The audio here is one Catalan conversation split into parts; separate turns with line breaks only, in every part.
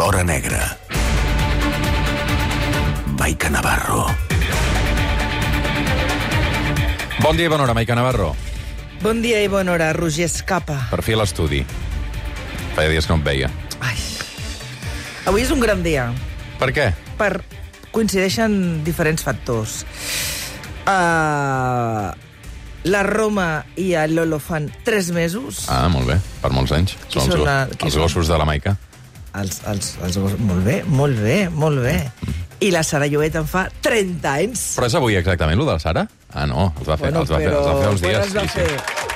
l'hora negra. Maica Navarro.
Bon dia i bona hora, Maica Navarro.
Bon dia i bona hora, Roger Escapa.
Per fi a l'estudi. Feia dies que no et veia.
Ai. Avui és un gran dia.
Per què?
Per... Coincideixen diferents factors. Uh, la Roma i el Lolo fan tres mesos.
Ah, molt bé, per molts anys. Són els,
són
go
la-
els gossos de la Maica.
Els, els, els, molt bé, molt bé, molt bé. I la Sara Lluet en fa 30 anys.
Però és avui exactament, lo de la Sara? Ah, no, els va fer,
Bueno,
els va fer, els va fer
però
uns dies.
els va fer?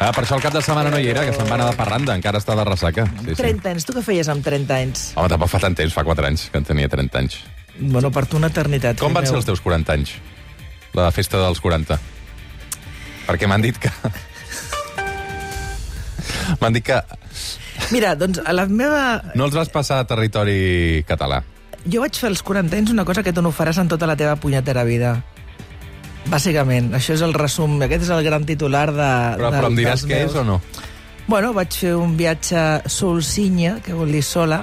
Ah, per això el cap de setmana no hi era, que se'n va anar de parranda, encara està de ressaca. Sí, sí.
30 anys. Tu què feies amb 30 anys?
Home, tampoc fa tant temps, fa 4 anys, que en tenia 30 anys.
Bueno, per tu una eternitat.
Com van ser
meu.
els teus 40 anys? La festa dels 40? Perquè m'han dit que... m'han dit que
Mira, doncs a la meva...
no els vas passar a territori català.
Jo vaig fer als 40 anys una cosa que tu no faràs en tota la teva punyetera vida. Bàsicament, això és el resum, aquest és el gran titular de...
Però,
de
però em diràs què
meus.
és o no?
Bueno, vaig fer un viatge solsinya, que vol dir sola,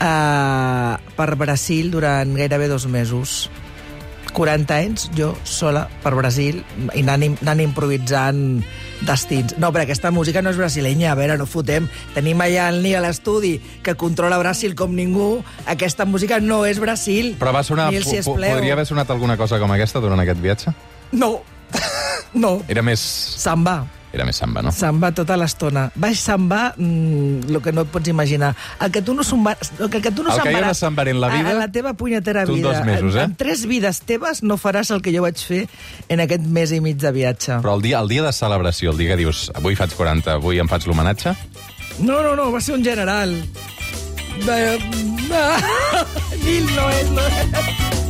eh, per Brasil durant gairebé dos mesos. 40 anys, jo sola per Brasil, i anant, anant improvisant destins. No, però aquesta música no és brasilenya, a veure, no fotem. Tenim allà el Nil a l'estudi, que controla Brasil com ningú. Aquesta música no és Brasil.
Però va sonar...
Nil, si
podria haver sonat alguna cosa com aquesta durant aquest viatge?
No, no.
Era més...
Samba.
Era més samba, no?
Samba tota l'estona. Vaig samba mm, el que no et pots imaginar. El que tu no, samba, el que, que tu no
El que jo no sambaré en la vida,
A, a la teva punyetera
tu en
vida.
dos mesos,
en,
eh?
en tres vides teves no faràs el que jo vaig fer en aquest mes i mig de viatge.
Però el dia, el dia de celebració, el dia que dius avui faig 40, avui em faig l'homenatge,
No, no, no, va ser un general. De... Nil no és... No,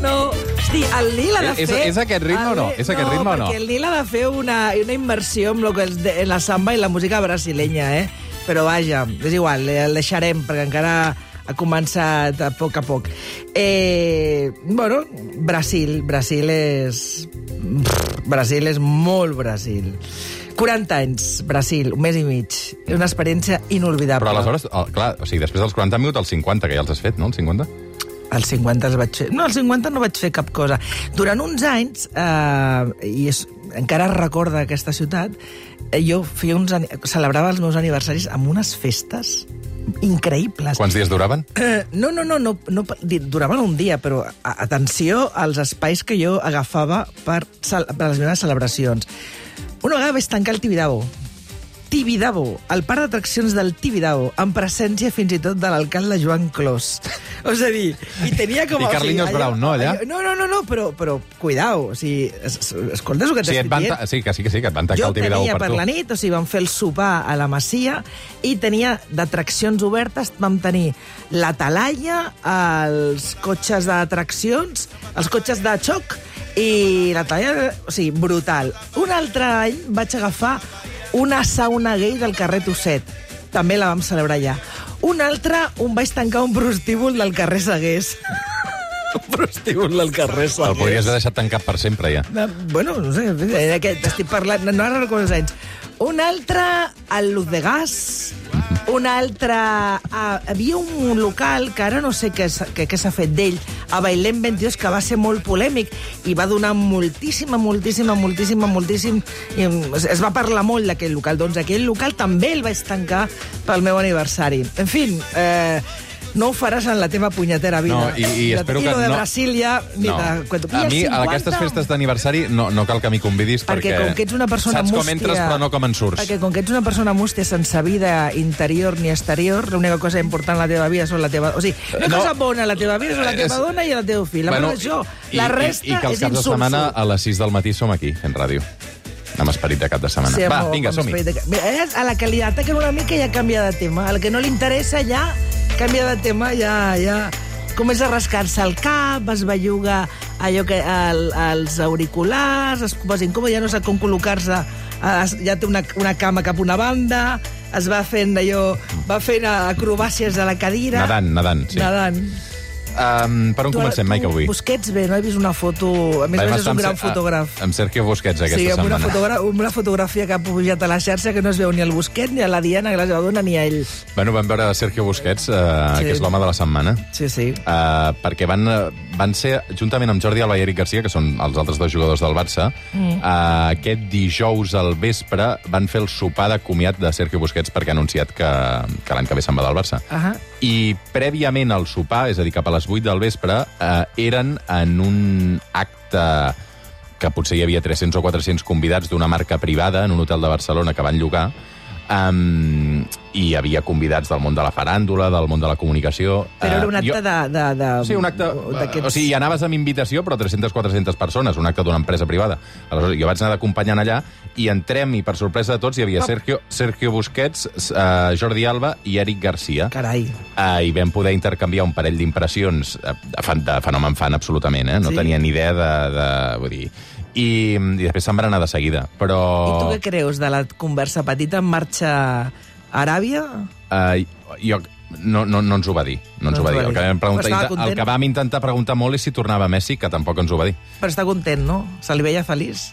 no. Hosti, el Nil ha de
És-
fer...
és aquest ritme o no? És aquest ritme o no?
perquè el Nil ha de fer una, una immersió amb lo que és de, en la samba i la música brasilenya, eh? Però vaja, és igual, el deixarem, perquè encara ha començat a poc a poc. Eh, bueno, Brasil. Brasil és... Brasil és molt Brasil. 40 anys, Brasil, un mes i mig. Una experiència inolvidable.
però aleshores, el, clar, o sigui, després dels 40 han vingut els 50, que ja els has fet, no, els 50?
Als 50 els vaig fer... No, als 50 no vaig fer cap cosa. Durant uns anys, eh, i és, encara recorda aquesta ciutat, eh, jo feia uns, celebrava els meus aniversaris amb unes festes increïbles.
Quants dies duraven?
Eh, no, no, no, no, no, duraven un dia, però a- atenció als espais que jo agafava per, per les meves celebracions. Una vegada vaig tancar el Tibidabo. Tibidabo, el parc d'atraccions del Tibidabo, amb presència fins i tot de l'alcalde Joan Clos. O és a dir, i tenia com...
I
o
Carliños Brown, no, allà?
No, no, no, no però, però cuidao, o sigui, es, es, escoltes el que
Sí,
t'estic
et van
dient?
sí, que sí, que sí, que et van tancar
Jo
el Tibidabo
tenia
per
per
tu.
la nit, o sigui, vam fer el sopar a la Masia i tenia d'atraccions obertes, vam tenir la talaia, els cotxes d'atraccions, els cotxes de xoc i la talaia, o sigui, brutal. Un altre any vaig agafar una sauna gay del carrer Tosset. També la vam celebrar allà. Un altre, un vaig tancar un prostíbul del carrer Segués. un prostíbul del carrer Segués.
El podries haver deixat tancat per sempre, ja.
No, bueno, no sé, aquest, estic parlant, no, no ara recordo els anys. Un altre, el Luz de Gas, un altre... Uh, havia un local que ara no sé què, què, què s'ha fet d'ell, a Bailem 22, que va ser molt polèmic i va donar moltíssima, moltíssima, moltíssima, moltíssim... I es, es va parlar molt d'aquell local. Doncs aquell local també el vaig tancar pel meu aniversari. En fi, eh, no ho faràs en la teva punyetera vida.
No, i, i espero
I
que
lo de
no...
Brasil ja... Ni
no.
cuento.
A
I
mi,
als
a aquestes
50
festes d'aniversari, no, no cal que m'hi convidis
perquè,
perquè...
com que ets una persona
Saps
mústia...
com entres, però no com en surts.
Perquè com que ets una persona mústia sense vida interior ni exterior, l'única cosa important a la teva vida són la teva... O sigui, una
No.
cosa bona a la teva vida és la teva
És-
dona i el teu fill. La
Bueno,
això,
i-
la
i-
resta
I, que els
és
caps de setmana a les 6 del matí som aquí, fent ràdio. Amb esperit de cap de setmana.
Sí,
Va, vinga, som-hi.
de- Mira, A la que li ataquen una mica ja canvia de tema. Al que no li interessa ja canvia de tema, ja... ja comença a rascar-se el cap, es belluga allò que, el, els auriculars, es posa incòmode, ja no sap com col·locar-se, eh, ja té una, una cama cap a una banda, es va fent allò, va fent acrobàcies a la cadira.
Nadant, nadant, sí.
Nadant.
Um, per on comencem, Mike, avui?
Busquets, bé, no he vist una foto... A més a més, és un gran fotògraf.
Amb Sergio Busquets aquesta
Sí, amb una,
setmana.
fotogra amb una fotografia que ha pujat a la xarxa que no es veu ni el Busquets, ni a la Diana, que la seva dona, ni a ell.
Bueno, vam veure Sergio Busquets, uh,
Sí.
que és l'home de la setmana,
Sí, sí.
uh, perquè van, eh, van ser, juntament amb Jordi Alba i Eric Garcia, que són els altres dos jugadors del Barça, mm. uh, aquest dijous al vespre van fer el sopar de comiat de Sergio Busquets perquè ha anunciat que, que l'any que ve se'n va del Barça.
Ahà.
I prèviament al sopar, és a dir, cap a les 8 del vespre, eh, eren en un acte que potser hi havia 300 o 400 convidats d'una marca privada en un hotel de Barcelona que van llogar, um, i hi havia convidats del món de la faràndula, del món de la comunicació...
Però era
Eh,
un acte
jo-
de, de, de...
Sí, un acte... O sigui, hi anaves amb invitació, però 300-400 persones, un acte d'una empresa privada. Aleshores, jo vaig anar d'acompanyant allà i entrem, i per sorpresa de tots, hi havia Sergio, Sergio Busquets, uh, Jordi Alba i Eric Garcia.
Carai.
Uh, I vam poder intercanviar un parell d'impressions de, fan, de fenomen fan, absolutament, eh? No
Sí.
tenia ni idea de... de vull dir... I, I després se'n van anar de seguida. Però...
I tu què creus de la conversa petita en marxa a Aràbia?
Uh, jo, no, no, no ens ho va dir. No ens ho va dir. El que, vam preguntar, el que vam intentar preguntar molt és si tornava Messi, que tampoc ens ho va dir.
Però està content, no? Se li veia feliç.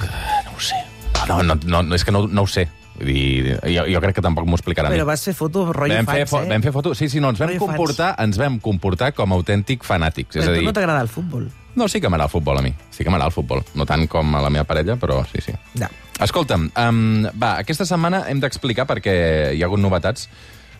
No ho sé. No, no, no, no és que no, no ho sé. Vull dir, jo, jo crec que tampoc m'ho explicarà.
Però vas fer foto rotllo
Vam fer,
fans,
fo
eh?
vam fer foto... Sí, sí, no, ens vam,
fans.
comportar, ens vam comportar com autèntic fanàtics. és
Però
a
a
dir,
no t'agrada el futbol.
No, sí que m'agrada el futbol a mi. Sí que m'agrada el futbol. No tant com a la meva parella, però sí, sí.
Ja.
Escolta'm, um, va, aquesta setmana hem d'explicar perquè hi ha hagut novetats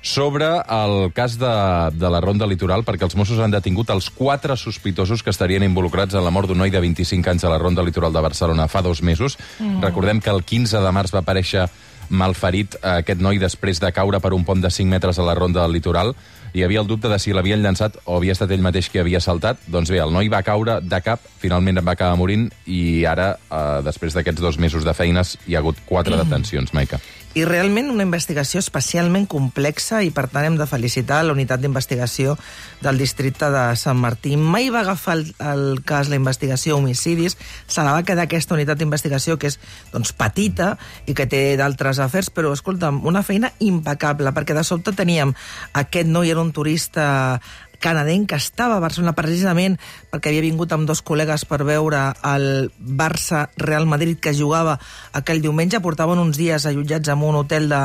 sobre el cas de, de la Ronda Litoral, perquè els Mossos han detingut els quatre sospitosos que estarien involucrats en la mort d'un noi de 25 anys a la Ronda Litoral de Barcelona fa dos mesos. Mm. Recordem que el 15 de març va aparèixer malferit eh, aquest noi després de caure per un pont de 5 metres a la Ronda del Litoral. Hi havia el dubte de si l'havien llançat o havia estat ell mateix qui havia saltat. Doncs bé, el noi va caure de cap, finalment va acabar morint i ara, eh, després d'aquests dos mesos de feines, hi ha hagut quatre detencions, Maica.
I realment una investigació especialment complexa i per tant hem de felicitar la unitat d'investigació del districte de Sant Martí. Mai va agafar el, el cas la investigació homicidis, se la va quedar aquesta unitat d'investigació que és doncs, petita i que té d'altres afers, però escolta'm, una feina impecable, perquè de sobte teníem aquest noi era un turista canadenc que estava a Barcelona precisament perquè havia vingut amb dos col·legues per veure el Barça-Real Madrid que jugava aquell diumenge. Portaven uns dies allotjats en un hotel de,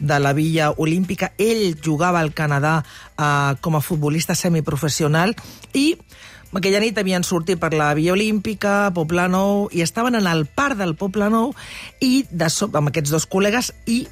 de la Villa Olímpica. Ell jugava al Canadà eh, com a futbolista semiprofessional i aquella nit havien sortit per la Via Olímpica, Poble Nou, i estaven en el parc del Poble Nou i de sobte, amb aquests dos col·legues i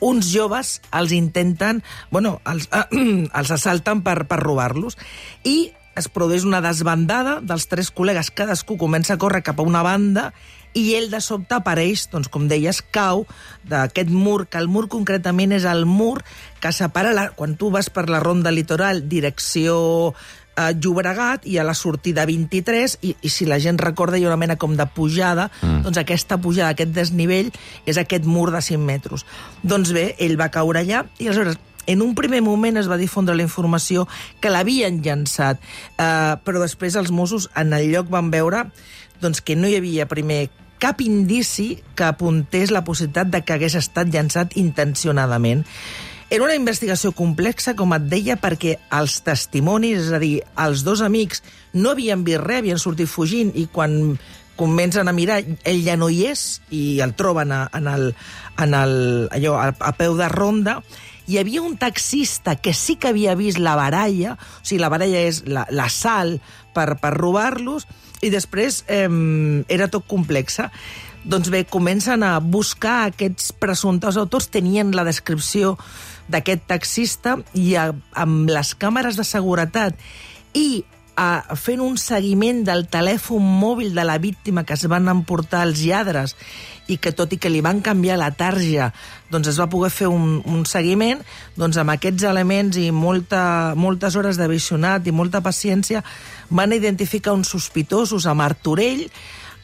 uns joves els intenten, bueno, els, eh, els assalten per, per robar-los. I es produeix una desbandada dels tres col·legues, cadascú comença a córrer cap a una banda i ell de sobte apareix, doncs, com deies, cau d'aquest mur, que el mur concretament és el mur que separa, la, quan tu vas per la ronda litoral, direcció a Llobregat i a la sortida 23, i, i si la gent recorda hi ha una mena com de pujada, mm. doncs aquesta pujada, aquest desnivell, és aquest mur de 5 metres. Doncs bé, ell va caure allà i aleshores en un primer moment es va difondre la informació que l'havien llançat, eh, però després els Mossos en el lloc van veure doncs, que no hi havia primer cap indici que apuntés la possibilitat de que hagués estat llançat intencionadament. Era una investigació complexa, com et deia, perquè els testimonis, és a dir, els dos amics, no havien vist res, havien sortit fugint, i quan comencen a mirar, ell ja no hi és, i el troben a, en el, en el, allò, a, a peu de ronda, hi havia un taxista que sí que havia vist la baralla, o sigui, la baralla és la, la sal per, per robar-los, i després eh, era tot complexa. Doncs bé, comencen a buscar aquests presumptes autors, tenien la descripció d'aquest taxista i a, amb les càmeres de seguretat i a, fent un seguiment del telèfon mòbil de la víctima que es van emportar els lladres i que tot i que li van canviar la tarja doncs es va poder fer un, un seguiment doncs amb aquests elements i molta, moltes hores de visionat i molta paciència van identificar uns sospitosos a Martorell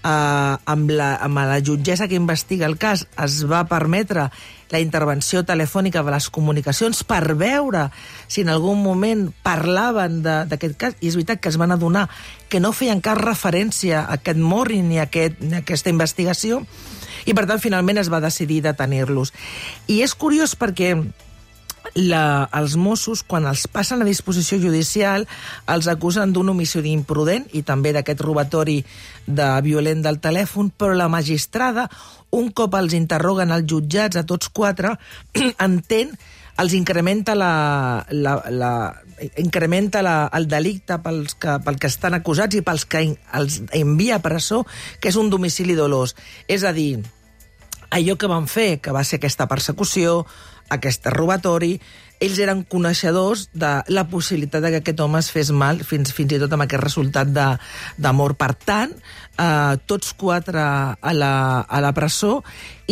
Uh, amb, la, amb la jutgessa que investiga el cas es va permetre la intervenció telefònica de les comunicacions per veure si en algun moment parlaven d'aquest cas, i és veritat que es van adonar que no feien cap referència a aquest morri ni a, aquest, a aquesta investigació, i per tant finalment es va decidir detenir-los. I és curiós perquè la, els Mossos, quan els passen a disposició judicial, els acusen d'un homicidi imprudent i també d'aquest robatori de violent del telèfon, però la magistrada, un cop els interroguen als jutjats, a tots quatre, entén els incrementa la, la, la, incrementa la, el delicte pels que, pel que estan acusats i pels que els envia a presó, que és un domicili dolós. És a dir, allò que van fer, que va ser aquesta persecució, aquest robatori, ells eren coneixedors de la possibilitat de que aquest home es fes mal, fins, fins i tot amb aquest resultat d'amor. Per tant, eh, tots quatre a la, a la presó,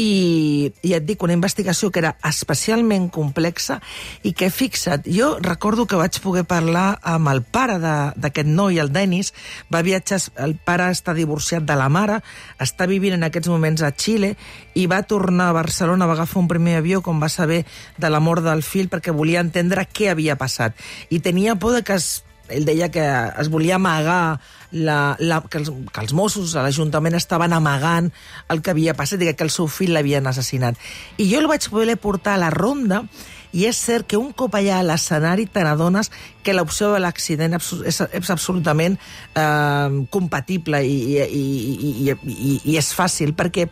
i, i et dic, una investigació que era especialment complexa i que, fixa't, jo recordo que vaig poder parlar amb el pare d'aquest noi, el Denis, va viatjar, el pare està divorciat de la mare, està vivint en aquests moments a Xile i va tornar a Barcelona, va agafar un primer avió quan va saber de la mort del fill perquè volia entendre què havia passat. I tenia por de que es, ell deia que es volia amagar la, la, que, els, que els Mossos a l'Ajuntament estaven amagant el que havia passat i que el seu fill l'havien assassinat. I jo el vaig poder portar a la ronda i és cert que un cop allà a l'escenari te n'adones que l'opció de l'accident és, és absolutament eh, compatible i, i, i, i, i, i és fàcil, perquè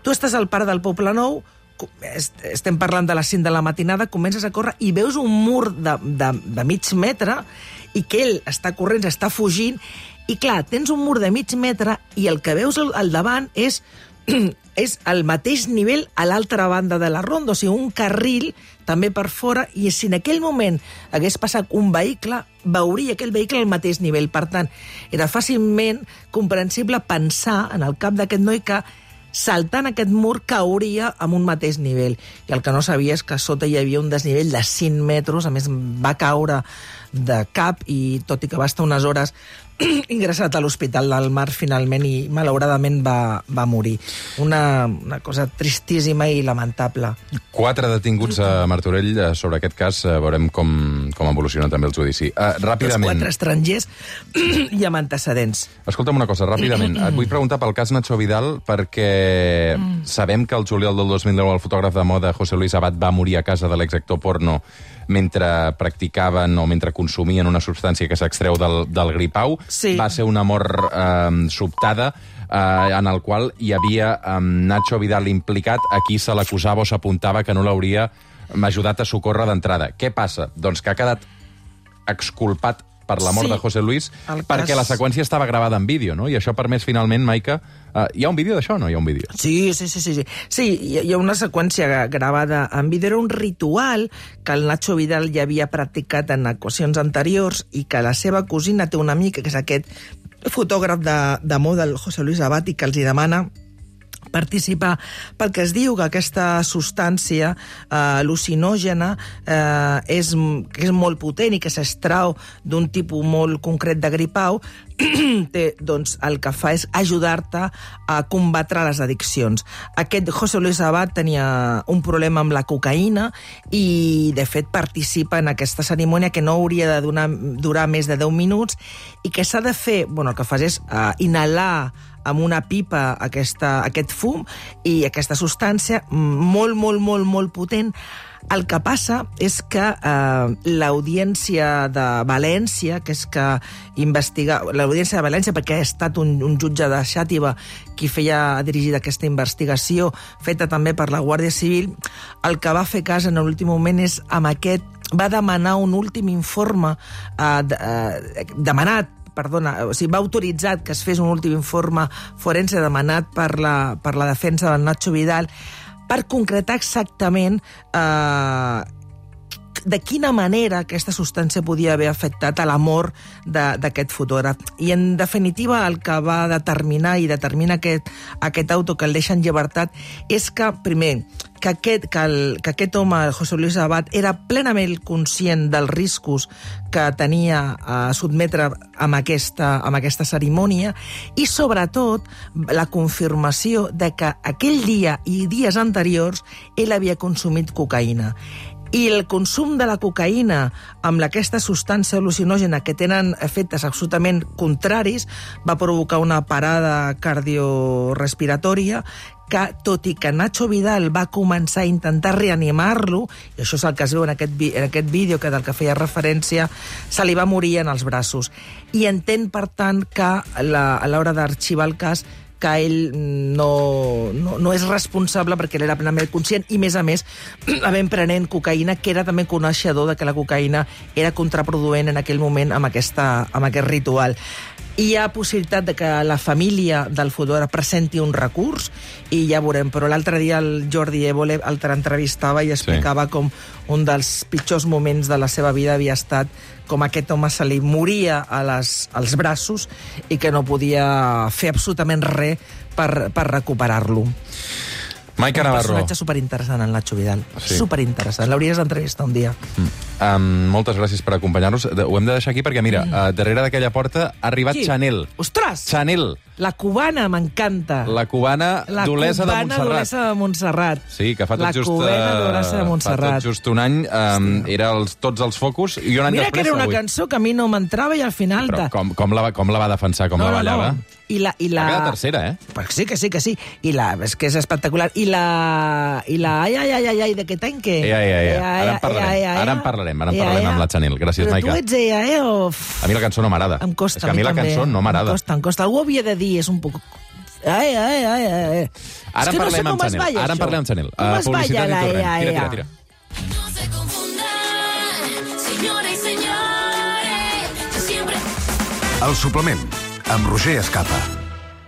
tu estàs al parc del Poble Nou, estem parlant de les 5 de la matinada, comences a córrer i veus un mur de, de, de mig metre i que ell està corrent, està fugint, i clar, tens un mur de mig metre i el que veus al, al davant és és al mateix nivell a l'altra banda de la ronda, o sigui, un carril també per fora, i si en aquell moment hagués passat un vehicle, veuria aquell vehicle al mateix nivell. Per tant, era fàcilment comprensible pensar en el cap d'aquest noi que saltant aquest mur cauria amb un mateix nivell. I el que no sabia és que sota hi havia un desnivell de 5 metres, a més va caure de cap i tot i que va estar unes hores ingressat a l'Hospital del Mar finalment i malauradament va, va morir. Una, una cosa tristíssima i lamentable.
Quatre detinguts a Martorell eh, sobre aquest cas. Eh, veurem com, com evoluciona també el judici. Uh, ràpidament...
Els quatre estrangers i amb antecedents.
Escolta'm una cosa, ràpidament. Et vull preguntar pel cas Nacho Vidal perquè mm. sabem que el juliol del 2010 el fotògraf de moda José Luis Abad va morir a casa de l'exactor porno mentre practicaven o mentre consumien una substància que s'extreu del, del gripau.
Sí.
Va ser una mort eh, sobtada eh, en el qual hi havia eh, Nacho Vidal implicat, a qui se l'acusava o s'apuntava que no l'hauria ajudat a socórrer d'entrada. Què passa? Doncs que ha quedat exculpat per la mort sí, de José Luis, perquè cas... la seqüència estava gravada en vídeo, no? I això ha permès finalment, Maica... Uh, hi ha un vídeo d'això no hi ha un vídeo?
Sí, sí, sí, sí. Sí, sí hi ha una seqüència gravada en vídeo. Era un ritual que el Nacho Vidal ja havia practicat en equacions anteriors i que la seva cosina té una amica, que és aquest fotògraf de, de moda, el José Luis Abati, que els hi demana participar perquè es diu que aquesta substància eh, al·lucinògena eh, és, que és molt potent i que s'estrau d'un tipus molt concret de gripau té, doncs, el que fa és ajudar-te a combatre les addiccions. Aquest José Luis Abad tenia un problema amb la cocaïna i, de fet, participa en aquesta cerimònia que no hauria de donar, durar més de 10 minuts i que s'ha de fer... Bueno, el que fas és uh, inhalar amb una pipa aquesta, aquest fum i aquesta substància molt, molt, molt, molt potent. El que passa és que eh, l'audiència de València, que és que investiga... L'audiència de València, perquè ha estat un, un jutge de Xàtiva qui feia dirigir aquesta investigació, feta també per la Guàrdia Civil, el que va fer cas en l'últim moment és amb aquest va demanar un últim informe eh, de, eh, demanat perdona, o sigui, va autoritzat que es fes un últim informe forense demanat per la, per la defensa del Nacho Vidal per concretar exactament eh, de quina manera aquesta substància podia haver afectat a la mort d'aquest fotògraf. I, en definitiva, el que va determinar i determina aquest, aquest auto que el deixa en llibertat és que, primer, que aquest, que, el, que aquest home, el José Luis Abad, era plenament conscient dels riscos que tenia a sotmetre amb aquesta, amb aquesta cerimònia i, sobretot, la confirmació de que aquell dia i dies anteriors ell havia consumit cocaïna i el consum de la cocaïna amb aquesta substància al·lucinògena que tenen efectes absolutament contraris va provocar una parada cardiorespiratòria que, tot i que Nacho Vidal va començar a intentar reanimar-lo, i això és el que es veu en aquest, en aquest vídeo que del que feia referència, se li va morir en els braços. I entén, per tant, que la, a l'hora d'arxivar el cas que ell no, no, no és responsable perquè ell era plenament conscient i, més a més, havent prenent cocaïna, que era també coneixedor de que la cocaïna era contraproduent en aquell moment amb, aquesta, amb aquest ritual. Hi ha possibilitat de que la família del fotògraf presenti un recurs i ja veurem, però l'altre dia el Jordi Évole el entrevistava i explicava sí. com un dels pitjors moments de la seva vida havia estat com aquest home se li moria a les, als braços i que no podia fer absolutament res per, per recuperar-lo.
Maica
Un
Navarro.
personatge superinteressant, en Nacho Vidal.
Sí.
Superinteressant. L'hauries d'entrevistar un dia.
Um, moltes gràcies per acompanyar-nos. Ho hem de deixar aquí perquè, mira, mm. uh, darrere d'aquella porta ha arribat
Qui?
Chanel.
Ostres!
Chanel,
La cubana m'encanta.
la cubana
La
d'Olesa de
cubana
Montserrat.
d'Olesa de Montserrat.
Sí, que fa tot
la
just...
cubana
eh,
d'Olesa de
Fa
Montserrat.
tot just un any um, era els, tots els focus i un any
Mira que
després...
era una
avui.
cançó que a mi no m'entrava i al final...
Però
de-
com, com, la, com la va defensar, com la ballava?
I la, i la...
Va quedar tercera, eh?
Pues sí, que sí, que sí. I la, és que és espectacular. I la... I la... Ai, ai, ai, ai, ai, de què tant que...
Ea, ea, ea. Ara en parlarem. Ara en parlarem, ara en parlarem amb la Chanel. Gràcies,
Però
Maica.
tu ets ea, eh, o...
A mi la cançó no m'agrada.
Em costa,
És que a mi la
també.
cançó no m'agrada.
Em costa, em costa. Algú havia de dir, és un poc... Ai, ai, ai, ai.
Ara
és que
en
no sé
parlem
com
amb
es
Chanel.
balla,
Ara en parlem amb Chanel.
Com
Uh,
es balla
i
la
tornem.
ea,
Tira,
ea?
tira, tira.
No se confundan, señoras y señores, yo siempre
El suplement, amb Roger Escapa.